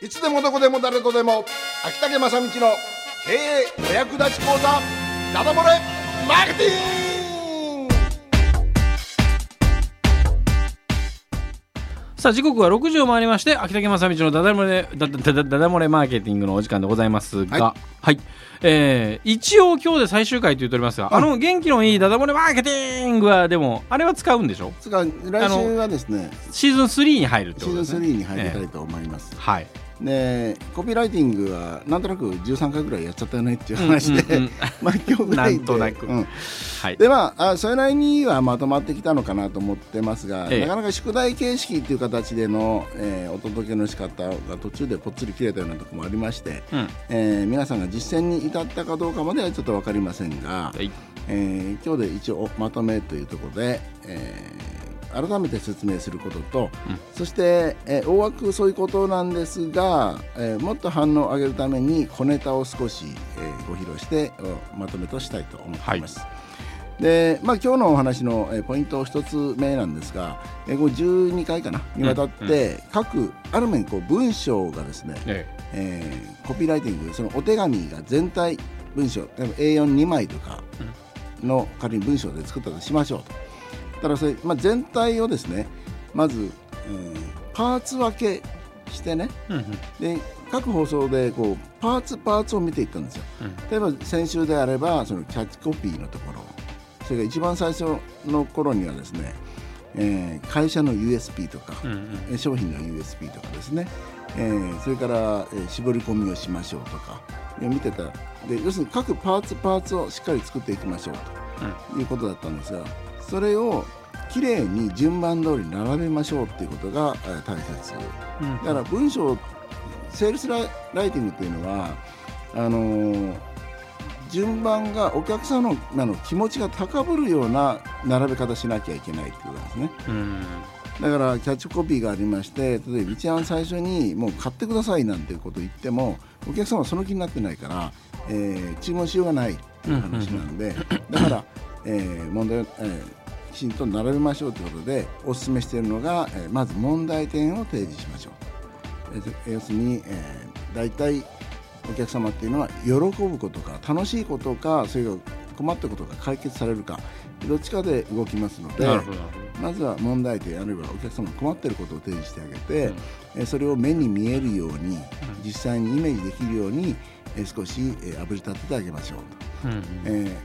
いつでもどこでも誰とでも。秋竹正道の経営お役立ち講座ダダ漏れマーケティング。さあ時刻は6時を回りまして秋竹正道のダダ漏れダダダダダ漏れマーケティングのお時間でございますが。ははい、えー一応今日で最終回と言っておりますが、あの元気のいいダダ漏れマーケティングはでもあれは使うんでしょ？つか来週はですねシーズン3に入るってシーズンことですね3に入りたいと思います、はいでコピーライティングはなんとなく13回ぐらいやっちゃったよねっていう話で、うんうんうん。まあ今日ぐらいで。なんとなく。うん。はい。でまああそれなりにはまとまってきたのかなと思ってますが、ええ。なかなか宿題形式っていう形での、えーお届けの仕方が途中でぽっつり切れたようなところもありまして、うん。えー皆さんが実践に至ったかどうかまではちょっと分かりませんが、はい。えー今日で一応まとめというところで、えー改めて説明することと、うん。そして、えー大枠そういうことなんですが、えーもっと反応を上げるために小ネタを少し、えーご披露しておまとめとしたいと思っています。でまあ、今日のお話の、えーポイント一つ目なんですが、えーこれ12回かなにわたって、各ある面こう文章がですね、ええ。ーコピーライティングそのお手紙が全体文章例えば A42 枚とかの仮に文章で作ったとしましょうとただそれ、まあ、全体をですねまず、えーパーツ分けしてねえうんうん。で各放送でこうパーツパーツを見ていったんですよ。うん。例えば先週であればそのキャッチコピーのところそれから一番最初の頃にはですね、えー会社の USP とか、うんうん。えー商品の USP とかですね、えーそれから、えー絞り込みをしましょうとか見てた。で要するに各パーツパーツをしっかり作っていきましょうということだったんですがそれをきれいに順番通りに並べましょうっていうことが、えー大切うん。だから文章セールスライティングっていうのはあのー順番がお客様のの気持ちが高ぶるような並べ方しなきゃいけないってことなんですね。うん。だからキャッチコピーがありまして例えば一番最初にもう買ってくださいなんていうことを言ってもお客様はその気になってないから、えー注文しようがないっていう話なんで、だから、えー問題を、えーきちんと並べましょうということでお勧めしているのが、えーまず問題点を提示しましょう。えー要するに、えー、大体お客様っていうのは喜ぶことか楽しいことかそれが困ったことが解決されるかどっちかで動きますのでまずは問題点あるいはお客様が困っていることを提示してあげて、えーそれを目に見えるように実際にイメージできるように、えー少し、えー、あぶり立ててあげましょうと、どうん。えー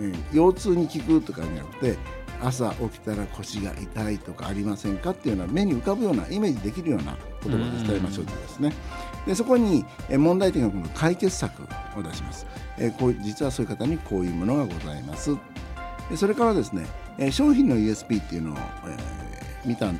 えー腰痛に効くとかじゃなくて朝起きたら腰が痛いとかありませんかっていうような目に浮かぶようなイメージできるような言葉で伝えましょうとですね。でそこに、えー問題点が今度解決策を出します、えーこう実はそういう方にこういうものがございます。でそれからですね、えー商品の USP っていうのを、えー見た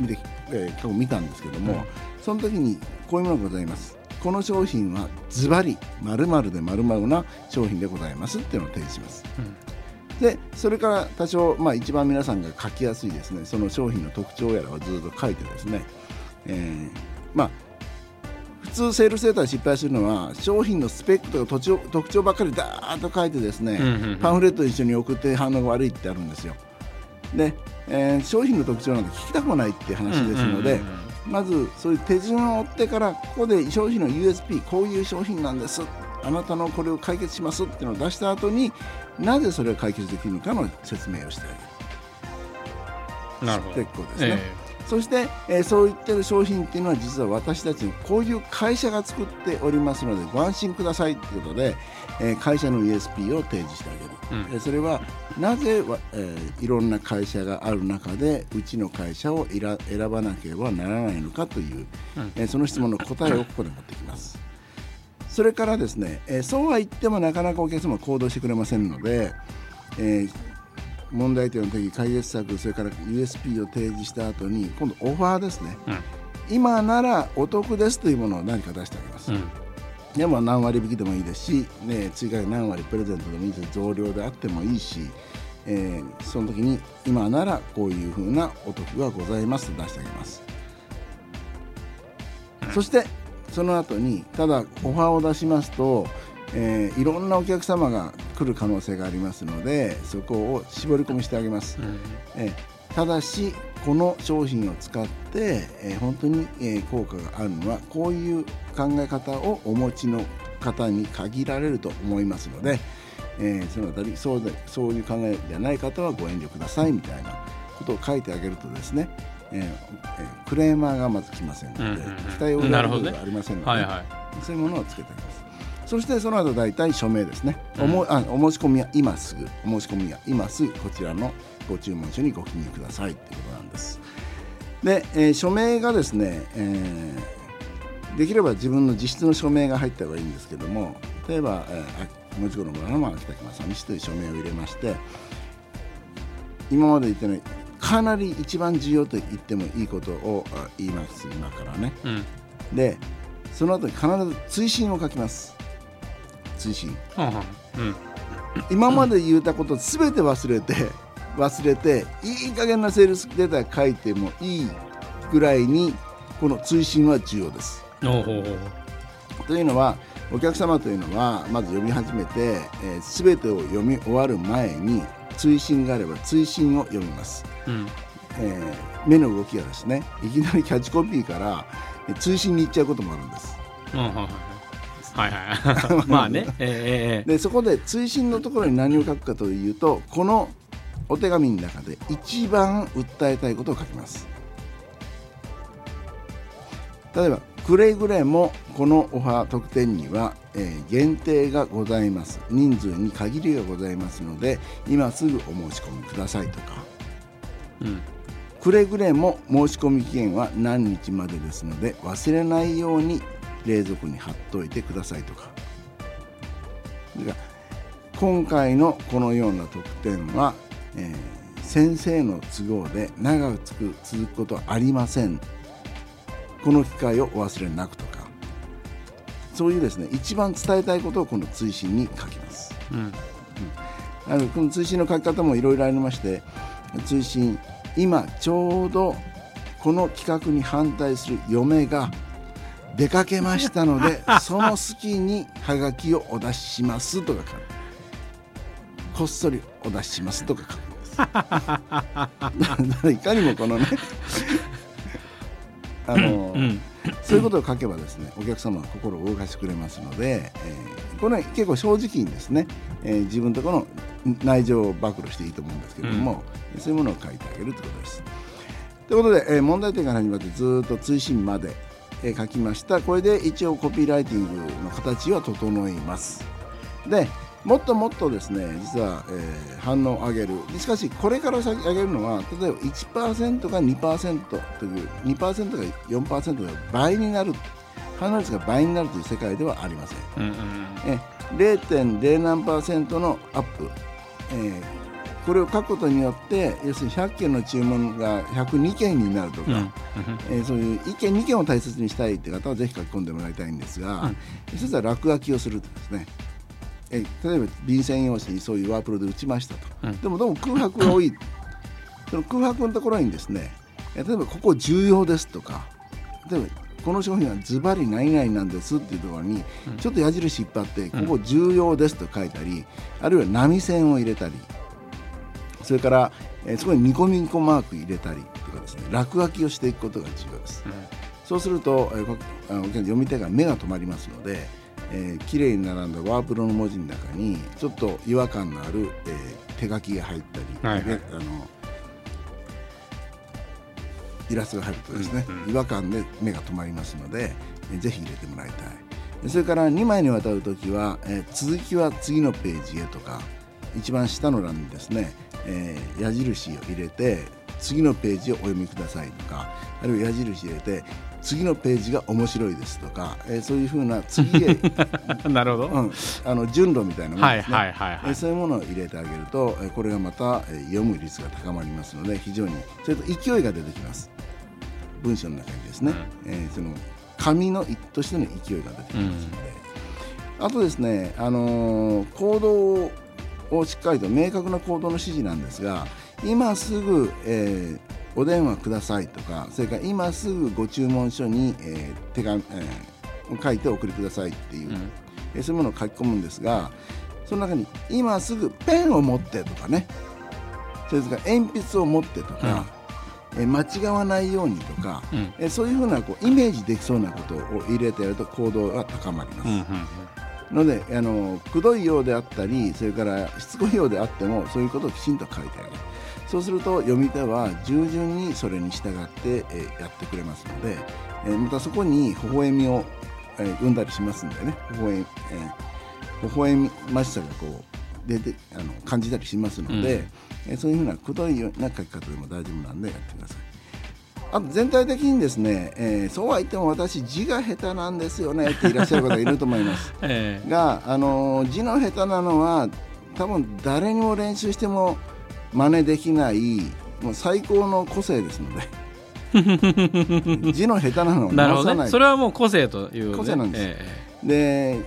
見て、えー過去見たんですけども、うん。その時にこういうものがございます。この商品はズバリ〇〇で〇〇な商品でございますっていうのを提示しますでそれから多少、まあ、一番皆さんが書きやすいですね。その商品の特徴やらをずっと書いてですね、えーまあ普通セールスデータで失敗するのは商品のスペックとか特徴特徴ばっかりダーッと書いてですね、パンフレット一緒に送って反応が悪いってあるんですよ。で、えー商品の特徴なんて聞きたくもないって話ですので、まずそういう手順を追ってからここで商品の USP こういう商品なんです。あなたのこれを解決しますっていうのを出した後になぜそれを解決できるのかの説明をしてあげる。なるほど。結構ですね、えそして、えーそう言ってる商品っていうのは実は私たちのこういう会社が作っておりますのでご安心くださいということで、えー会社の USP を提示してあげる、うん。えーそれはなぜわ、えーいろんな会社がある中でうちの会社を選ばなければならないのかという、うん。えーその質問の答えをここで持ってきます。それからですね、えーそうは言ってもなかなかお客様は行動してくれませんので、えー問題点の時解決策それから USP を提示した後に今度オファーですね。うん。今ならお得ですというものを何か出してあげます、うん。でも何割引きでもいいですし、ね、追加で何割プレゼントでもいいし増量であってもいいし、えーその時に今ならこういうふうなお得がございますと出してあげます、そしてその後にただオファーを出しますと、えーいろんなお客様が来る可能性がありますのでそこを絞り込みしてあげます、うん。えーただしこの商品を使って、えー、本当に、えー、効果があるのはこういう考え方をお持ちの方に限られると思いますので、えー、そのあたりそうでそういう考えじゃない方はご遠慮くださいみたいなことを書いてあげるとですね、えーえー、クレーマーがまず来ませんので、うんうんうん、期待を裏切るがありませんので、ねはいはい、そういうものをつけてあります。そしてその後大体署名ですね、うん、おあお申し込みは今すぐ。お申し込みは今すぐ。こちらのご注文書にご記入くださいということなんです。で、えー、署名がですね、えー、できれば自分の自筆の署名が入った方がいいんですけども例えば、えー、文字工の村の秋田木正美氏という署名を入れまして今まで言ってないかなり一番重要と言ってもいいことを言います今からね、うん、でその後に必ず追伸を書きます。追伸、うん、今まで言ったことすべて忘れて忘れていい加減なセールスデータ書いてもいいぐらいにこの追伸は重要です。というのはお客様というのはまず読み始めて、えー、全てを読み終わる前に追伸があれば追伸を読みます、うん、えー、目の動きがですねいきなりキャッチコピーから追伸に行っちゃうこともあるんです。はいはい まあね、えー、でそこで追伸のところに何を書くかというとこのお手紙の中で一番訴えたいことを書きます。例えばくれぐれもこのオファー特典には、えー、限定がございます。人数に限りがございますので今すぐお申し込みくださいとか、うん、くれぐれも申し込み期限は何日までですので忘れないように冷蔵庫に貼っといてくださいとか。今回のこのような特典は、えー、先生の都合で長く続くことはありませんこの機会をお忘れなくとかそういうですね一番伝えたいことをこの追伸に書きます、うん。うん、あのこの追伸の書き方もいろいろありまして追伸今ちょうどこの企画に反対する嫁が出かけましたので その隙にはがきをお出ししますとか書く。こっそりお出ししますとか書くんです。いかにもこのねあの、うん、そういうことを書けばですねお客様は心を動かしてくれますので、えー、これ、ね、結構正直にですね、えー、自分とこの内情を暴露していいと思うんですけれども、うん、そういうものを書いてあげるということです。ということで、えー、問題点から始まってずっと追伸まで、えー、書きましたこれで一応コピーライティングの形は整います。でもっともっとですね実は、えー、反応を上げる。しかしこれから先上げるのは例えば1%が2%という2%が4%が倍になる反応率が倍になるという世界ではありません、うんうん、え0.0何パーセントのアップ、えー、これを書くことによって要するに100件の注文が102件になるとか、うんうん、えー、そういう1件2件を大切にしたいという方はぜひ書き込んでもらいたいんですが、うん、一つは落書きをするですねえ例えば便箋用紙にそういうワープロで打ちましたと、うん、でもどうも空白が多い。その空白のところにですね例えばここ重要ですとか例えばこの商品はズバリ何々なんですっていうところにちょっと矢印引っ張ってここ重要ですと書いたりあるいは波線を入れたりそれから、えそこにニコニコマーク入れたりとかですね落書きをしていくことが重要です、うん、そうすると、えー、読み手が目が止まりますのでえー、綺麗に並んだワープロの文字の中にちょっと違和感のある、えー、手書きが入ったり、はいはい、あのイラストが入るとですね、うんうん、違和感で目が止まりますので、えー、ぜひ入れてもらいたい。それから2枚にわたる時は、えー、続きは次のページへとか一番下の欄にですね、えー、矢印を入れて次のページをお読みくださいとかあるいは矢印入れて次のページが面白いですとか、えー、そういうふうな次へ なるほど、うん、あの順路みたいなものですね、はいはいはいはい、そういうものを入れてあげると、えー、これがまた、えー、読む率が高まりますので非常にそれと勢いが出てきます。文章の中にですね、うん、えー、その紙のとしての勢いが出てきますので、うん、あとですね、あのー、行動をしっかりと明確な行動の指示なんですが今すぐ、えー、お電話くださいとかそれから今すぐご注文書に、えー、手紙、えー、書いてお送りくださいっていう、うん、えー、そういうものを書き込むんですがその中に今すぐペンを持ってとかね。それから鉛筆を持ってとか、え間違わないようにとか、うん。えそういうふうなこうイメージできそうなことを入れてやると行動が高まります。うんうんのであのくどいようであったりそれからしつこいようであってもそういうことをきちんと書いてあげるそうすると読み手は従順にそれに従って、えーやってくれますので、えーまたそこに微笑みを、えー生んだりしますんでね微笑,、えー微笑ましさがこう出てあの感じたりしますので、うんえーそういうふうなくどいような書き方でも大丈夫なんでやってください。あと全体的にですね、えーそうは言っても私字が下手なんですよねっていらっしゃる方いると思います。ええが、あの字の下手なのは多分誰にも練習しても真似できないもう最高の個性ですので。字の下手なのを直さない。どねそれはもう個性というね。個性なんです。えで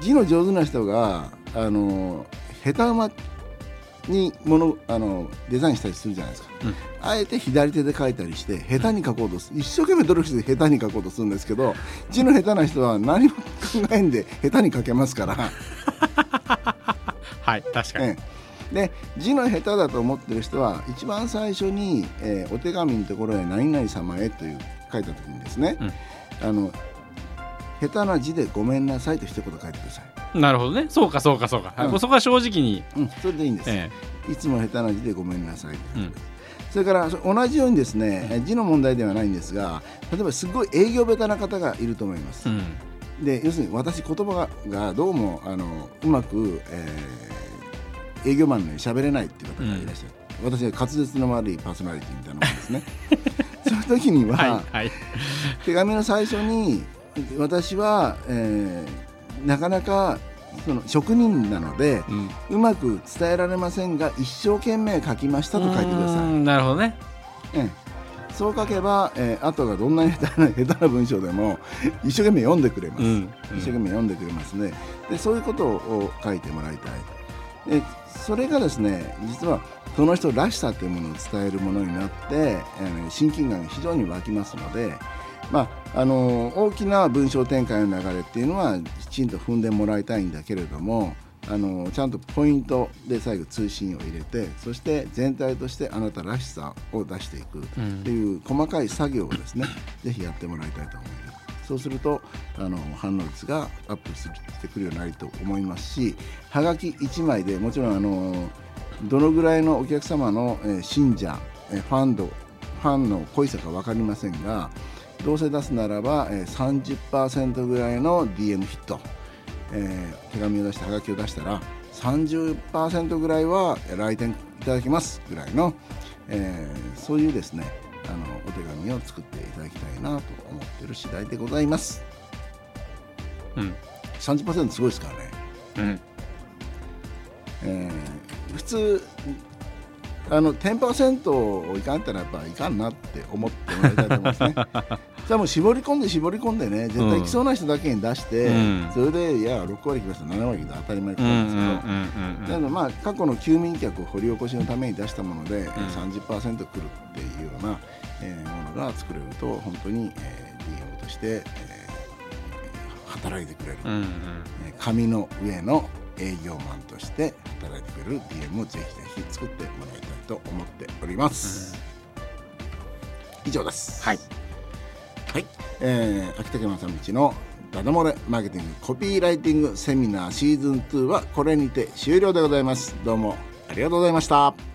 字の上手な人があの下手馬にものあのデザインしたりするじゃないですか、うん。あえて左手で書いたりして下手に書こうとす一生懸命努力して下手に書こうとするんですけど字の下手な人は何も考えんで下手に書けますから。え はい確かに、ええ、で字の下手だと思ってる人は一番最初に、えーお手紙のところへ「何々様へ」という書いた時にですね、あの下手な字でごめんなさいと一言書いてください、なるほどね。そうかそうかそうか、はいうんそこは正直に、うん、それでいいんです、えいつも下手な字でごめんなさい、うん。それからそ同じようにですねえ字の問題ではないんですが例えばすごい営業下手な方がいると思います、で要するに私言葉ががどうもあのうまく、えー営業マンのように喋れないっていう方がいらっしゃる、私は滑舌の悪いパーソナリティみたいなもんですね。そういう時には、はいはい。手紙の最初に私は、えーなかなかその職人なのでうん。うまく伝えられませんが一生懸命書きましたと書いてください、なるほどね。ええ。そう書けば、えー後がどんなに下手な下手な文章でも一生懸命読んでくれます、うん。一生懸命読んでくれますねでそういうことを書いてもらいたいでそれがですね実はその人らしさというものを伝えるものになって、えー親近感が非常に湧きますので、まあ、あの大きな文章展開の流れっていうのはきちんと踏んでもらいたいんだけれどもあのちゃんとポイントで最後通信を入れてそして全体としてあなたらしさを出していくっていう細かい作業をですね、ぜひやってもらいたいと思います。そうするとあの反応率がアップしてくるようになると思いますしはがき1枚でもちろんあのどのぐらいのお客様の、信者、えファンドファンの濃いさか分かりませんがどうせ出すならば、え、30%ぐらいの DM ヒット、え手紙を出してはがきを出したら30%ぐらいは来店いただきますぐらいの、えそういうですねあのお手紙を作っていただきたいなと思っている次第でございます。うん。30%すごいですからね、うん。えー普通あの10%いかんったらやっぱいかんなって思ってもらいたいと思いますね じゃあもう絞り込んで絞り込んでね絶対来そうな人だけに出して、うん。それでいや6割来ました。7割来た当たり前うんうんなんですけど、まあ過去の休眠客を掘り起こしのために出したもので、30%来るっていうような、えーものが作れると本当に、えー DM として、えー働いてくれる、うんうん。えー紙の上の営業マンとして働いてくれる DM をぜひぜひ作ってもらいたいと思っております、以上です。はいはい、えー、秋竹正道のダダ漏れマーケティングコピーライティングセミナーシーズン2はこれにて終了でございます。どうもありがとうございました。